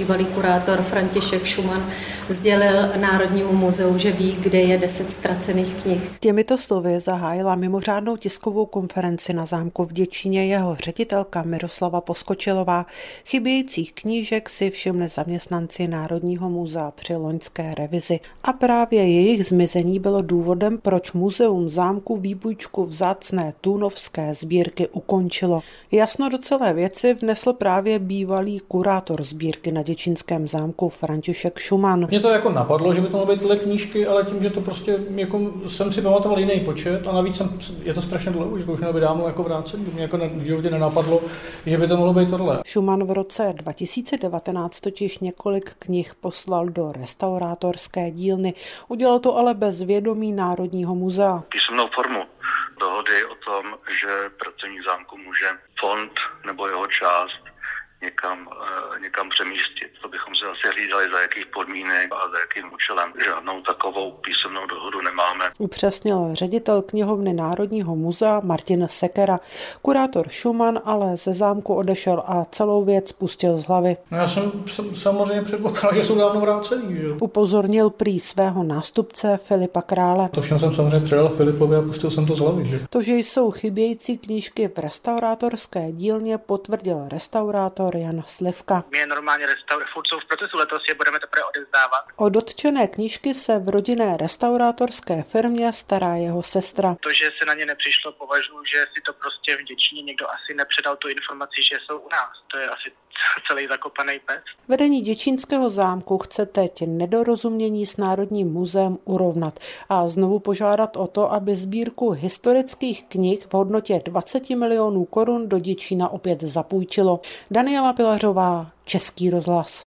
bývalý kurátor František Schumann sdělil Národnímu muzeu, že ví, kde je deset ztracených knih. Těmito slovy zahájila mimořádnou tiskovou konferenci na zámku v Děčíně jeho ředitelka Miroslava Poskočilová. Chybějících knížek si všimli zaměstnanci Národního muzea při loňské revizi. A právě jejich zmizení bylo důvodem, proč muzeum zámku výbučku vzácné tunovské sbírky ukončilo. Jasno do celé věci vnesl právě bývalý kurátor sbírky na Děčínském zámku František Šuman. Mě to jako napadlo, že by to mohly být tyhle knížky, ale tím, že to prostě jako jsem si pamatoval jiný počet a navíc jsem, je to strašně dlouho, že to už mělo být dávno jako vrácen, mě jako v životě nenapadlo, že by to mohlo být tohle. Schumann v roce 2019 totiž několik knih poslal do restaurátorské dílny. Udělal to ale bez vědomí Národního muzea. Písemnou formu dohody o tom, že pracovník zámku může fond nebo jeho část někam, eh, někam přemístit. To bychom se asi hlídali, za jakých podmínek a za jakým účelem. Žádnou takovou písemnou dohodu nemáme. Upřesnil ředitel knihovny Národního muzea Martin Sekera. Kurátor Schumann ale ze zámku odešel a celou věc pustil z hlavy. No já jsem, jsem samozřejmě předpokládal, že jsou dávno vrácený. Že? Upozornil prý svého nástupce Filipa Krále. To všechno jsem samozřejmě předal Filipovi a pustil jsem to z hlavy. Že? To, že jsou chybějící knížky v restaurátorské dílně, potvrdil restaurátor Jan Slivka. My je normálně restaur, furt jsou v procesu, letos je budeme teprve odevzdávat. O dotčené knížky se v rodinné restaurátorské firmě stará jeho sestra. To, že se na ně nepřišlo, považuji, že si to prostě v Děčíně někdo asi nepředal tu informaci, že jsou u nás. To je asi celý zakopaný pes. Vedení Děčínského zámku chce teď nedorozumění s Národním muzeem urovnat a znovu požádat o to, aby sbírku historických knih v hodnotě 20 milionů korun do Děčína opět zapůjčilo. Daniela Pilařová, Český rozhlas.